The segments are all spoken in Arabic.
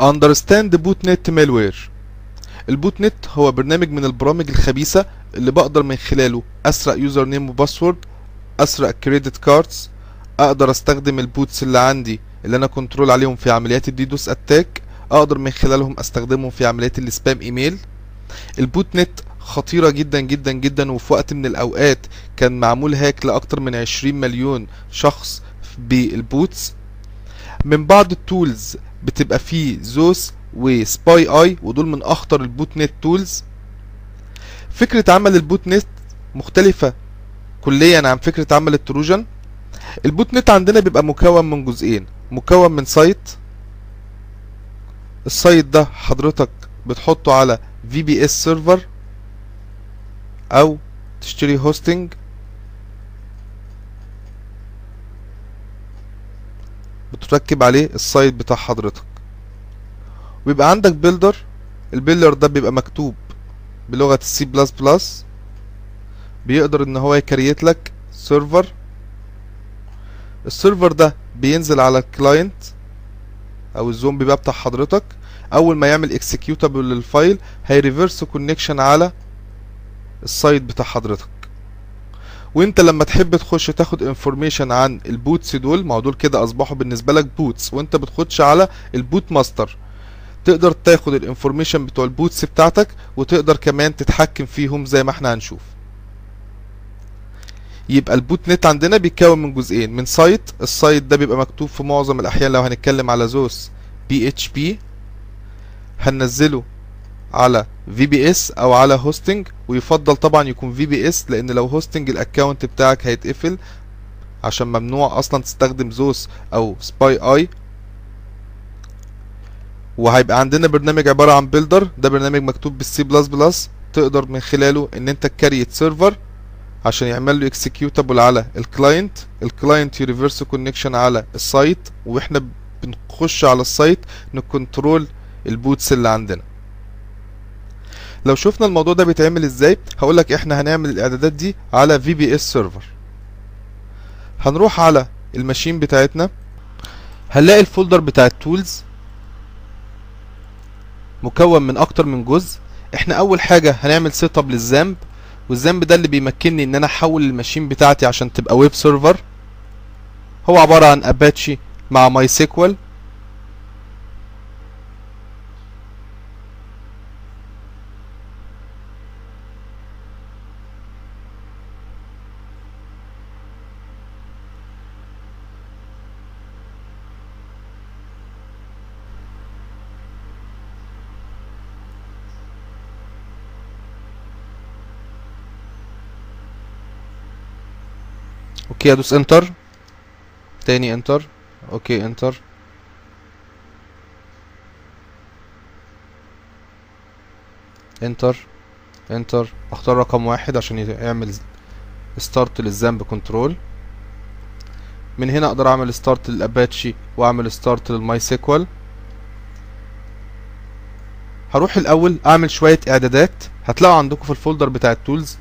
Understand نت مالوير البوت نت هو برنامج من البرامج الخبيثة اللي بقدر من خلاله. اسرق يوزر نيم وباسورد اسرق كريدت كاردز. أقدر أستخدم البوتس اللي عندي اللي أنا كنترول عليهم في عمليات الديدوس أتاك. أقدر من خلالهم أستخدمهم في عمليات السبام إيميل. البوت نت خطيرة جدا جدا جدا وفي وقت من الأوقات كان معمول هاك لأكتر من 20 مليون شخص بالبوتس. من بعض التولز بتبقى فيه زوس وسباي اي ودول من أخطر البوت نت تولز. فكرة عمل البوت نت مختلفة كليا عن فكرة عمل التروجن. البوت نت عندنا بيبقى مكون من جزئين مكون من سايت. السايت ده حضرتك بتحطه على في بي اس سيرفر أو تشتري هوستنج بتركب عليه السايت بتاع حضرتك. ويبقى عندك بيلدر البيلدر ده بيبقى مكتوب بلغة السي بلس بلس بيقدر إن هو يكريت لك سيرفر السيرفر ده بينزل على الكلاينت أو الزومبي بقى بتاع حضرتك. أول ما يعمل اكسكيوتابل للفايل هيريفرس كونكشن على السايت بتاع حضرتك. وانت لما تحب تخش تاخد انفورميشن عن البوتس دول ما دول كده أصبحوا بالنسبة لك بوتس. وانت بتخش على البوت ماستر. تقدر تاخد الانفورميشن بتوع البوتس بتاعتك وتقدر كمان تتحكم فيهم زي ما إحنا هنشوف. يبقى البوت نت عندنا بيتكون من جزئين من سايت السايت ده بيبقى مكتوب في معظم الأحيان لو هنتكلم على زوس. بي إتش بي هننزله على في بي اس أو على هوستنج ويفضل طبعا يكون في بي اس لأن لو هوستنج الاكونت بتاعك هيتقفل عشان ممنوع أصلا تستخدم زوس أو سباي اي وهيبقى عندنا برنامج عبارة عن بيلدر ده برنامج مكتوب بالسي بلس بلس تقدر من خلاله إن أنت تكريت سيرفر عشان يعمل له اكسكيوتابل على الكلاينت الكلاينت يريفرس كونكشن على السايت وإحنا بنخش على السايت نكنترول البوتس اللي عندنا. لو شفنا الموضوع ده بيتعمل إزاي هقولك إحنا هنعمل الاعدادات دي على في بي اس سيرفر هنروح على الماشين بتاعتنا هنلاقي الفولدر بتاع التولز مكون من أكتر من جزء. إحنا أول حاجة هنعمل سيت اب للذنب والذنب ده اللي بيمكنني إن أنا أحول الماشين بتاعتي عشان تبقى ويب سيرفر هو عبارة عن اباتشي مع ماي سيكوال أوكي أدوس إنتر. تاني إنتر. أوكي إنتر. إنتر. إنتر. أختار رقم واحد عشان يعمل ستارت للذنب كنترول من هنا أقدر أعمل ستارت للأباتشي وأعمل ستارت للماي سيكوال. هروح الأول أعمل شوية إعدادات. هتلاقوا عندكم في الفولدر بتاع التولز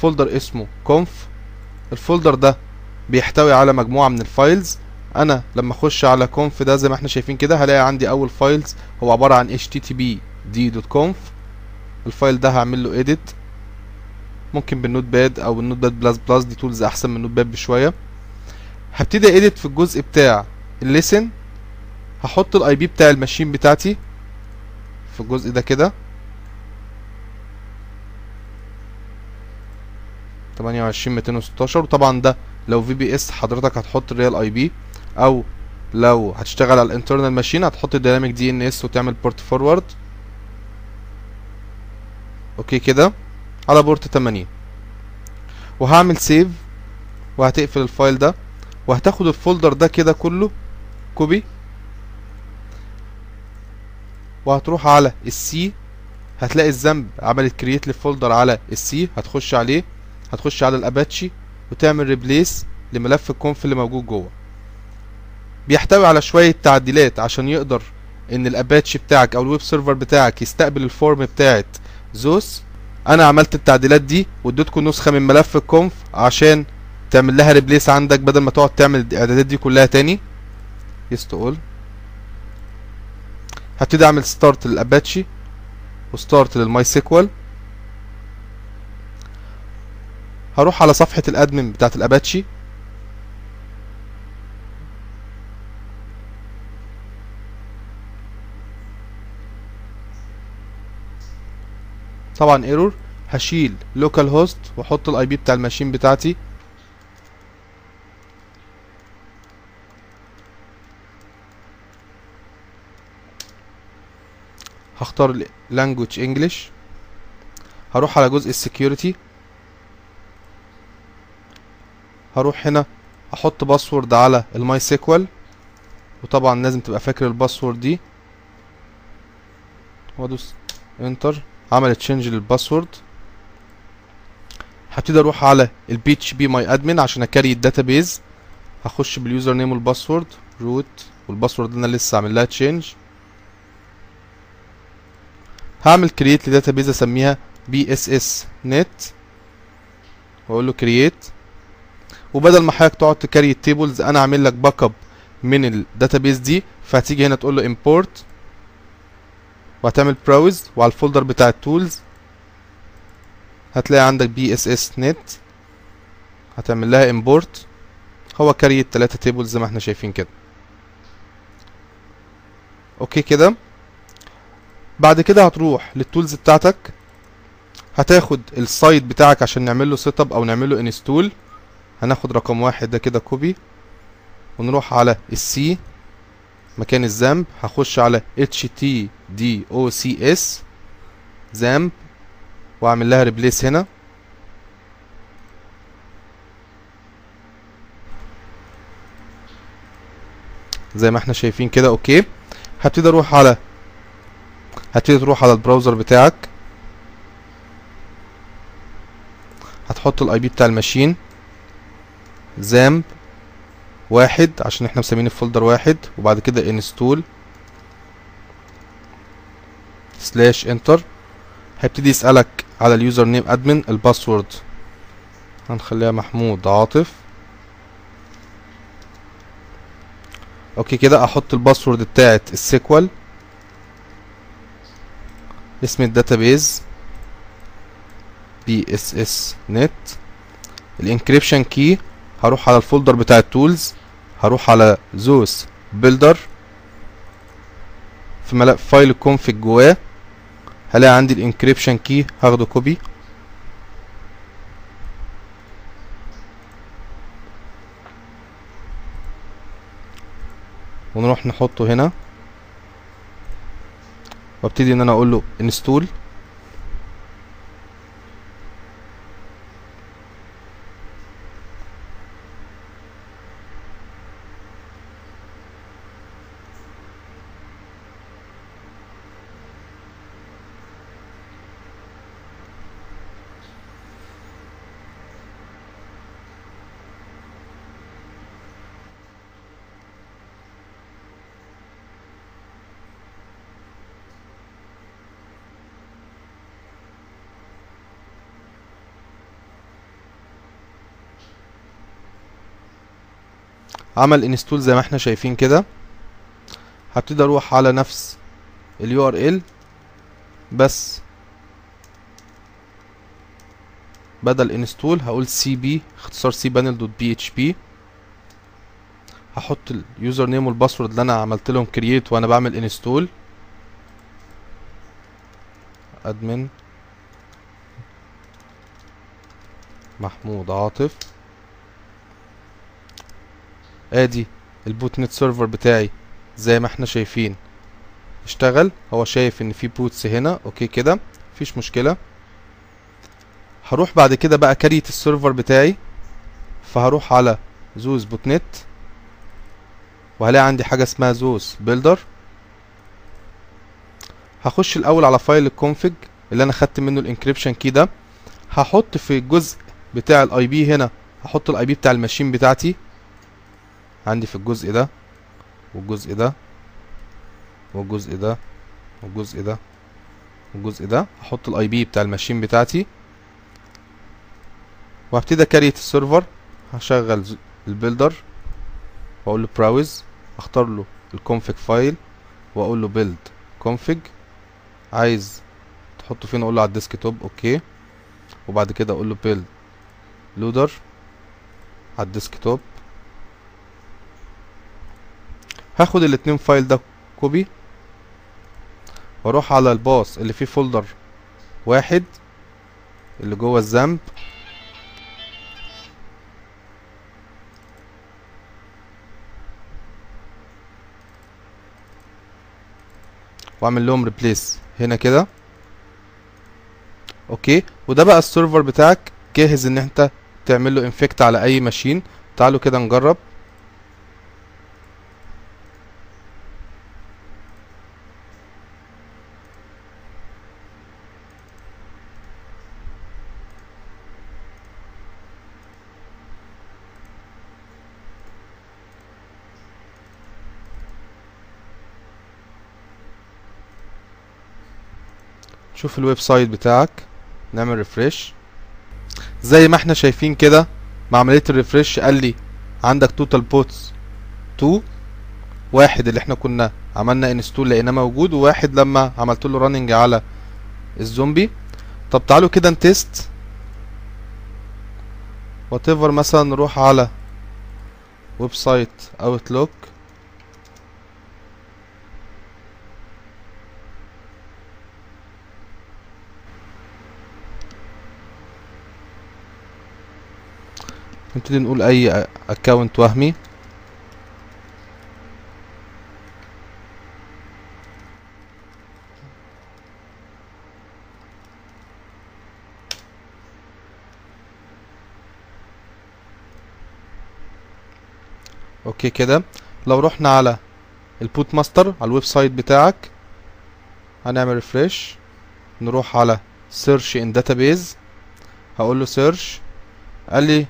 فولدر اسمه conf. الفولدر ده بيحتوي على مجموعة من الفايلز. أنا لما أخش على conf ده زي ما إحنا شايفين كده هلاقي عندي أول فايلز. هو عبارة عن httpd.conf الفايل ده هعمل له edit. ممكن بالنوت باد أو النوت باد بلس بلس دي تولز أحسن من النوت باد بشوية. هبتدي edit في الجزء بتاع الليسن. هحط الاي بي بتاع الماشين بتاعتي في الجزء ده كده. تمانية وعشرين ميتين وستاشر. وطبعا ده لو في بي اس حضرتك هتحط الريال اي بي أو لو هتشتغل على الانترنال ماشين هتحط الديناميك دي ان اس وتعمل بورت فورورد أوكي كده؟ على بورت 80 وهعمل سيف وهتقفل الفايل ده وهتاخد الفولدر ده كده كله كوبي وهتروح على السي هتلاقي الذنب عملت كرييت للفولدر على السي هتخش عليه. هتخش على الأباتشي وتعمل ريبليس لملف الكونف اللي موجود جوه. بيحتوي على شوية تعديلات عشان يقدر إن الأباتشي بتاعك أو الويب سيرفر بتاعك يستقبل الفورم بتاعت زوس. أنا عملت التعديلات دي واديتكم نسخة من ملف الكونف عشان تعمل لها ريبليس عندك بدل ما تقعد تعمل الإعدادات دي كلها تاني. يس هبتدي أعمل ستارت للأباتشي وستارت للماي سيكوال. هروح على صفحة الأدمن بتاعت الأباتشي. طبعا ايرور هشيل لوكال هوست وأحط الاي بي بتاع الماشين بتاعتي. هختار language English. هروح على جزء السكيورتي هروح هنا أحط باسورد على الماي سيكوال وطبعا لازم تبقى فاكر الباسورد دي. وادوس انتر عملت تشينج للباسورد. هبتدي أروح على البي اتش بي ماي ادمن عشان اكاري الداتابيز هخش باليوزر نيم والباسورد روت والباسورد أنا لسه عامل لها تشينج هعمل كرييت لداتابيز أسميها بي اس اس نت وأقول له كرييت وبدل ما حضرتك تقعد تكري التيبلز أنا عامل لك باك اب من الداتابيز دي فهتيجي هنا تقول له امبورت وهتعمل براوز وعلى الفولدر بتاع التولز هتلاقي عندك بي اس اس نت هتعمل لها امبورت هو كاري التلاتة تيبلز زي ما إحنا شايفين كده. أوكي كده؟ بعد كده هتروح للتولز بتاعتك. هتاخد السايت بتاعك عشان نعمل له سيت اب أو نعمل له انستول هناخد رقم واحد ده كده كوبي ونروح على السي مكان الذنب. هخش على htdocs ذنب وأعمل لها ريبليس هنا. زي ما إحنا شايفين كده أوكي. هبتدي أروح على هتبتدي تروح على البراوزر بتاعك. هتحط الاي بي بتاع الماشين. زامب واحد عشان إحنا مسمين الفولدر واحد وبعد كده انستول سلاش انتر هيبتدي يسألك على اليوزر نيم ادمن الباسورد. هنخليها محمود عاطف. أوكي كده أحط الباسورد بتاعت السيكوال. اسم الداتابيز بي إس إس نت. الإنكريبشن كي هروح على الفولدر بتاع التولز هروح على زوس بيلدر في ملف فايل الكونفج جواه هلاقي عندي الانكريبشن كي هاخده كوبي. ونروح نحطه هنا. وابتدي إن أنا أقول له انستول عمل انستول زي ما إحنا شايفين كده. هبتدي أروح على نفس اليو ار ال بس بدل انستول هقول سي بي اختصار سي بانل دوت بي اتش بي هحط اليوزر نيم والباسورد اللي أنا عملت لهم كرييت وأنا بعمل انستول ادمن محمود عاطف. آدي البوت نت سيرفر بتاعي زي ما إحنا شايفين. اشتغل. هو شايف ان في بوتس هنا. أوكي كده. مفيش مشكلة. هروح بعد كده بقى كريت السيرفر بتاعي. فهروح على زوز بوت نت. وهلاقي عندي حاجة اسمها زوس بيلدر. هخش الأول على فايل الكونفج اللي أنا خدت منه الإنكريبشن كي ده. هحط في الجزء بتاع الاي بي هنا. هحط الاي بي بتاع الماشين بتاعتي. عندي في الجزء ده والجزء ده والجزء ده والجزء ده والجزء ده. هحط الاي بي بتاع الماشين بتاعتي. وهبتدي أكريت السيرفر. هشغل البيلدر. وأقول له براوز أختار له الكونفج فايل وأقول له بيلد كونفج عايز تحطه فين؟ أقول له على الديسك توب أوكي. وبعد كده أقول له بيلد لودر على الديسك توب هاخد الاتنين فايل ده كوبي وأروح على الباص اللي فيه فولدر واحد اللي جوه الذنب. واعمل لهم ريبليس هنا كده. أوكي. وده بقى السيرفر بتاعك. جاهز ان انت تعمل له انفكت على اي ماشين. تعالوا كده نجرب. شوف الويب سايت بتاعك نعمل ريفريش زي ما إحنا شايفين كده مع عملية الريفريش قال لي عندك توتال بوتس 2 واحد اللي إحنا كنا عملنا انستول لقيناه موجود وواحد لما عملت له راننج على الزومبي. طب تعالوا كده نتست. وات ايفر مثلا نروح على ويب سايت اوتلوك نبتدي نقول أي اكونت وهمي. أوكي كده. لو رحنا على البوت ماستر على الويب سايت بتاعك هنعمل ريفريش نروح على سيرش ان داتابيز هقول له سيرش قال لي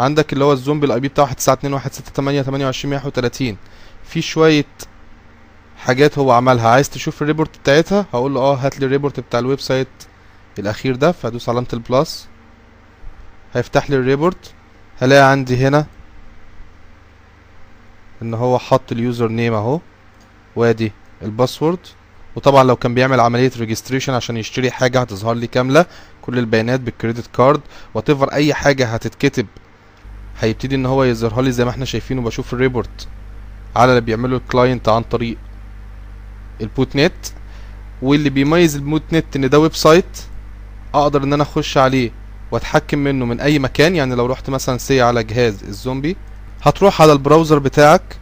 عندك اللي هو الزومبي الاي بي بتاعه 192.168.28.130 في شوية حاجات هو عملها. عايز تشوف الريبورت بتاعتها؟ هقول له آه هات لي الريبورت بتاع الويب سايت الأخير ده فهدوس علامه البلس هيفتح لي الريبورت. هلاقي عندي هنا إن هو حط اليوزر نيم أهو. وادي الباسورد. وطبعا لو كان بيعمل عملية ريجستريشن عشان يشتري حاجة هتظهر لي كاملة. كل البيانات بالكريدت كارد وات أي حاجة هتتكتب هيبتدي إن هو يظهرها لي زي ما إحنا شايفين وبشوف الريبورت على اللي بيعمله الكلاينت عن طريق البوت نت واللي بيميز البوت نت إن ده ويب سايت أقدر إن أنا أخش عليه وأتحكم منه من أي مكان. يعني لو رحت مثلا سي على جهاز الزومبي هتروح على البراوزر بتاعك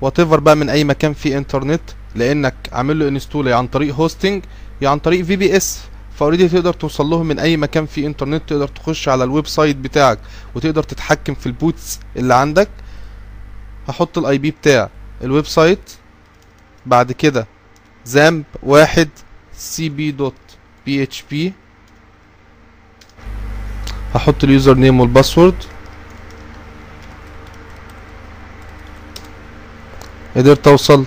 واتيفر بقى من أي مكان فيه انترنت لأنك عامل له انستول عن طريق هوستنج يا عن طريق في بي اس فاوريدي تقدر توصل لهم من أي مكان فيه إنترنت تقدر تخش على الويب سايت بتاعك وتقدر تتحكم في البوتس اللي عندك. هحط الاي بي بتاع الويب سايت. بعد كده زامب واحد سي بي دوت بي اتش بي هحط اليوزر نيم والباسورد قدرت أوصل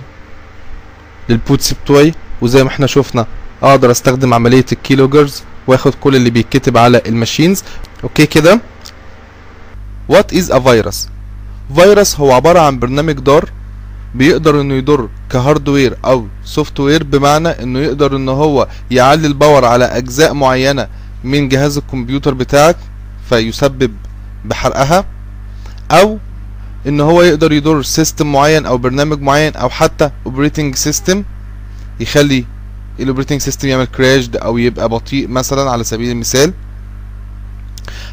للبوتس بتوعي وزي ما إحنا شفنا. أقدر أستخدم عملية الكيلوجرز وآخد كل اللي بيتكتب على الماشينز. أوكي كده؟ وات از ا فيروس فيروس هو عبارة عن برنامج ضار بيقدر إنه يضر كهاردوير أو سوفت وير بمعنى إنه يقدر ان هو يعلي الباور على أجزاء معينة من جهاز الكمبيوتر بتاعك فيسبب بحرقها أو ان هو يقدر يضر سيستم معين أو برنامج معين أو حتى اوبريتنج سيستم يخلي الاوبريتنج سيستم يعمل كراشد أو يبقى بطيء مثلا على سبيل المثال؟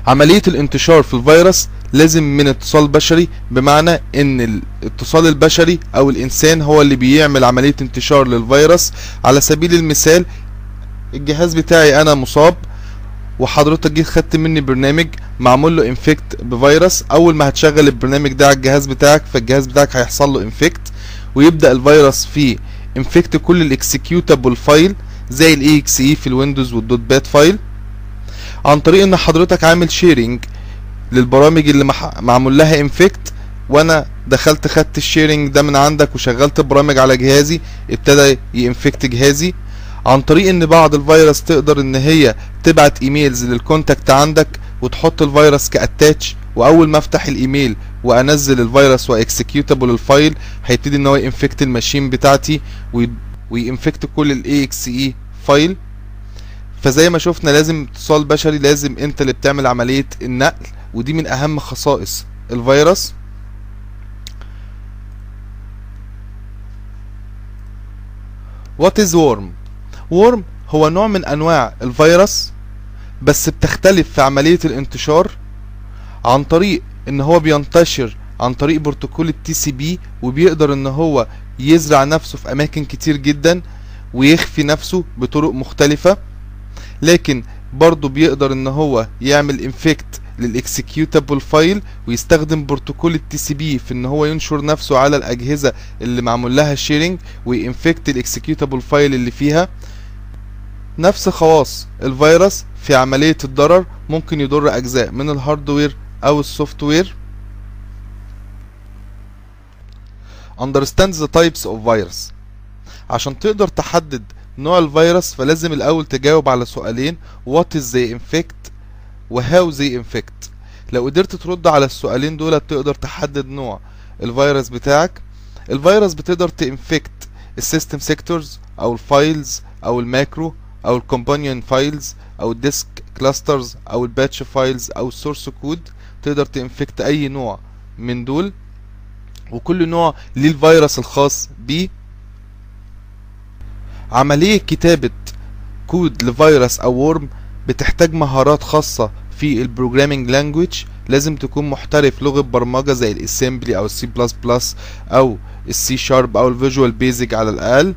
عملية الانتشار في الفيروس لازم من اتصال بشري بمعنى إن الاتصال البشري أو الإنسان هو اللي بيعمل عملية انتشار للفيروس. على سبيل المثال الجهاز بتاعي أنا مصاب وحضرتك جيت خدت مني برنامج معمول له انفكت بفيروس. أول ما هتشغل البرنامج ده على الجهاز بتاعك فالجهاز بتاعك هيحصل له انفكت ويبدأ الفيروس فيه. انفكت كل الاكسكيوتابل فايل زي الاي إكس اي في الويندوز والدوت بات فايل عن طريق إن حضرتك عامل شيرنج للبرامج اللي. معمول لها انفكت وأنا دخلت خدت الشيرنج ده من عندك وشغلت برامج على جهازي ابتدى ينفكت جهازي عن طريق إن بعض الفيروس تقدر إن هي تبعت إيميلز للكونتاكت عندك وتحط الفيروس كاتاتش وأول ما أفتح الإيميل وأنزل الفيروس وإكسكيوتابل الفايل هيبتدي إن هو ينفكت الماشين بتاعتي وينفكت كل الاي إكس اي فايل. فزي ما شفنا لازم اتصال بشري لازم أنت اللي بتعمل عملية النقل ودي من أهم خصائص الفيروس. What is worm? worm هو نوع من أنواع الفيروس بس بتختلف في عملية الانتشار. عن طريق إن هو بينتشر عن طريق بروتوكول التي سي بي وبيقدر إن هو يزرع نفسه في أماكن كتير جدا ويخفي نفسه بطرق مختلفة. لكن برضه بيقدر إن هو يعمل انفكت للاكسكيوتابل فايل ويستخدم بروتوكول التي سي بي في إن هو ينشر نفسه على الأجهزة اللي معمول لها شيرنج وينفكت الاكسكيوتابل فايل اللي فيها. نفس خواص الفيروس في عملية الضرر ممكن يضر أجزاء من الهاردوير أو السوفت وير understands the types of virus. عشان تقدر تحدد نوع الفيروس فلازم الأول تجاوب على سؤالين what is the infect وهاو زي انفكت لو قدرت ترد على السؤالين دول تقدر تحدد نوع الفيروس بتاعك. الفيروس بتقدر تنفكت السيستم سيكتورز أو الفايلز أو الماكرو أو الكومبانيون فايلز أو الديسك كلاسترز أو الباتش فايلز أو السورس كود تقدر تنفكت أي نوع من دول وكل نوع ليه الفيروس الخاص بيه. عملية كتابة كود لفيروس أو ورم بتحتاج مهارات خاصة في البروجرامينج لانجويج لازم تكون محترف لغة برمجة زي الاسمبلي أو السي بلس بلس أو السي شارب أو الفيجوال بيزك على الأقل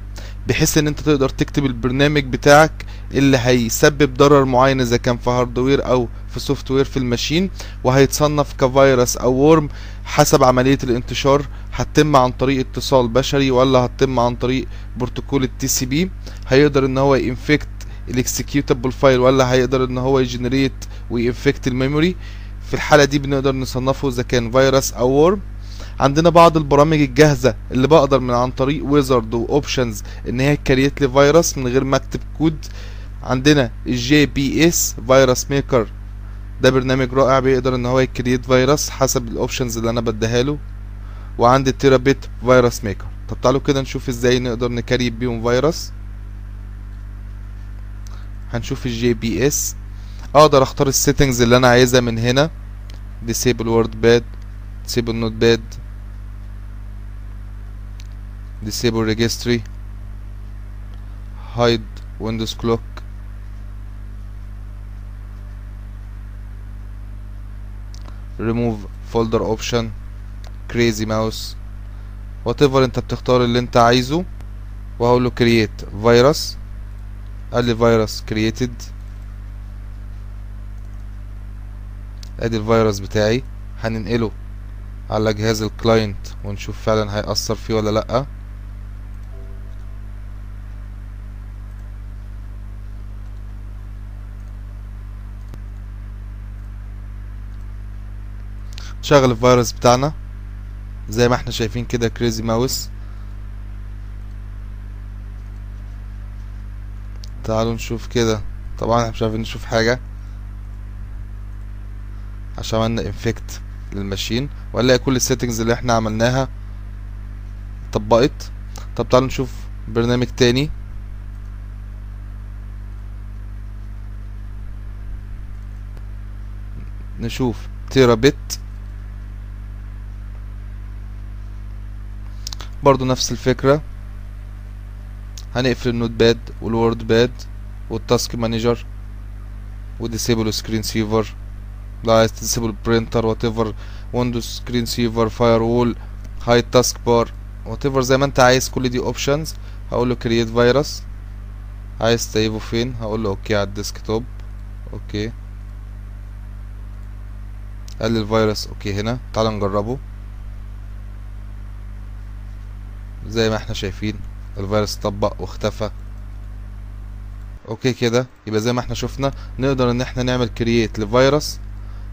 بحيث إن أنت تقدر تكتب البرنامج بتاعك اللي هيسبب ضرر معين إذا كان في هاردوير أو في سوفت وير في الماشين وهيتصنف كفيروس أو ورم حسب عملية الانتشار. هتتم عن طريق اتصال بشري ولا هتتم عن طريق بروتوكول التي سي بي. هيقدر إن هو ينفكت الاكسكيوتابل فايل ولا هيقدر إن هو يجنريت وينفكت الميموري. في الحالة دي بنقدر نصنفه إذا كان فيروس أو ورم عندنا بعض البرامج الجاهزة اللي بقدر من عن طريق ويزرد واوبشنز إن هي كريت لي فيروس من غير ما أكتب كود عندنا الجي بي إس فيروس ميكر ده برنامج رائع بيقدر ان هو يكريت فيروس حسب الاوبشنز اللي أنا بديها له. وعندي التيرابيت فيروس ميكر. طب تعالوا كده نشوف إزاي نقدر نكريت بيهم فيروس. هنشوف الجي بي اس أقدر اختار السيتنجز اللي أنا عايزها من هنا. disable word pad disable notepad disable registry hide windows clock. Remove folder option crazy mouse whatever انت بتختار اللي انت عايزه وهقول له create virus قال لي فيروس created ادي الفيروس بتاعي هننقله على جهاز الكلاينت ونشوف فعلا هيأثر فيه ولا لأ. شغل الفيروس بتاعنا. زي ما إحنا شايفين كده كريزي ماوس تعالوا نشوف كده. طبعا إحنا مش عارفين نشوف حاجة. عشان عملنا انفكت للماشين وهنلاقي كل السيتنجز اللي إحنا عملناها طبقت. طب تعالوا نشوف برنامج تاني. نشوف. تيرابت برضو نفس الفكرة. هنقفل النوت باد والوورد باد والتاسك مانجر وديسيبل سكرين سيفر. لو عايز تديسيبل برينتر وات ايفر ويندوز سكرين سيفر فاير وول هاي تاسك بار وات ايفر زي ما انت عايز كل دي اوبشنز هقول له كرييت فيروس عايز تسيبه فين؟ هقول له أوكي على الديسك توب أوكي قال لي الفيروس أوكي هنا. تعال نجربه. زي ما إحنا شايفين الفيروس طبق واختفى. أوكي كده يبقى زي ما إحنا شفنا نقدر إن إحنا نعمل كرييت لفيروس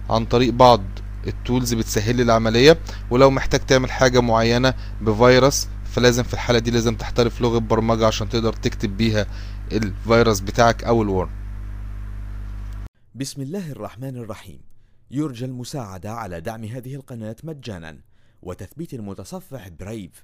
عن طريق بعض التولز بتسهل لي العملية. ولو محتاج تعمل حاجة معينة بفيروس فلازم في الحالة دي لازم تحترف لغة برمجة عشان تقدر تكتب بيها الفيروس بتاعك أو الورم بسم الله الرحمن الرحيم. يرجى المساعدة على دعم هذه القناة مجانا. وتثبيت المتصفح برايف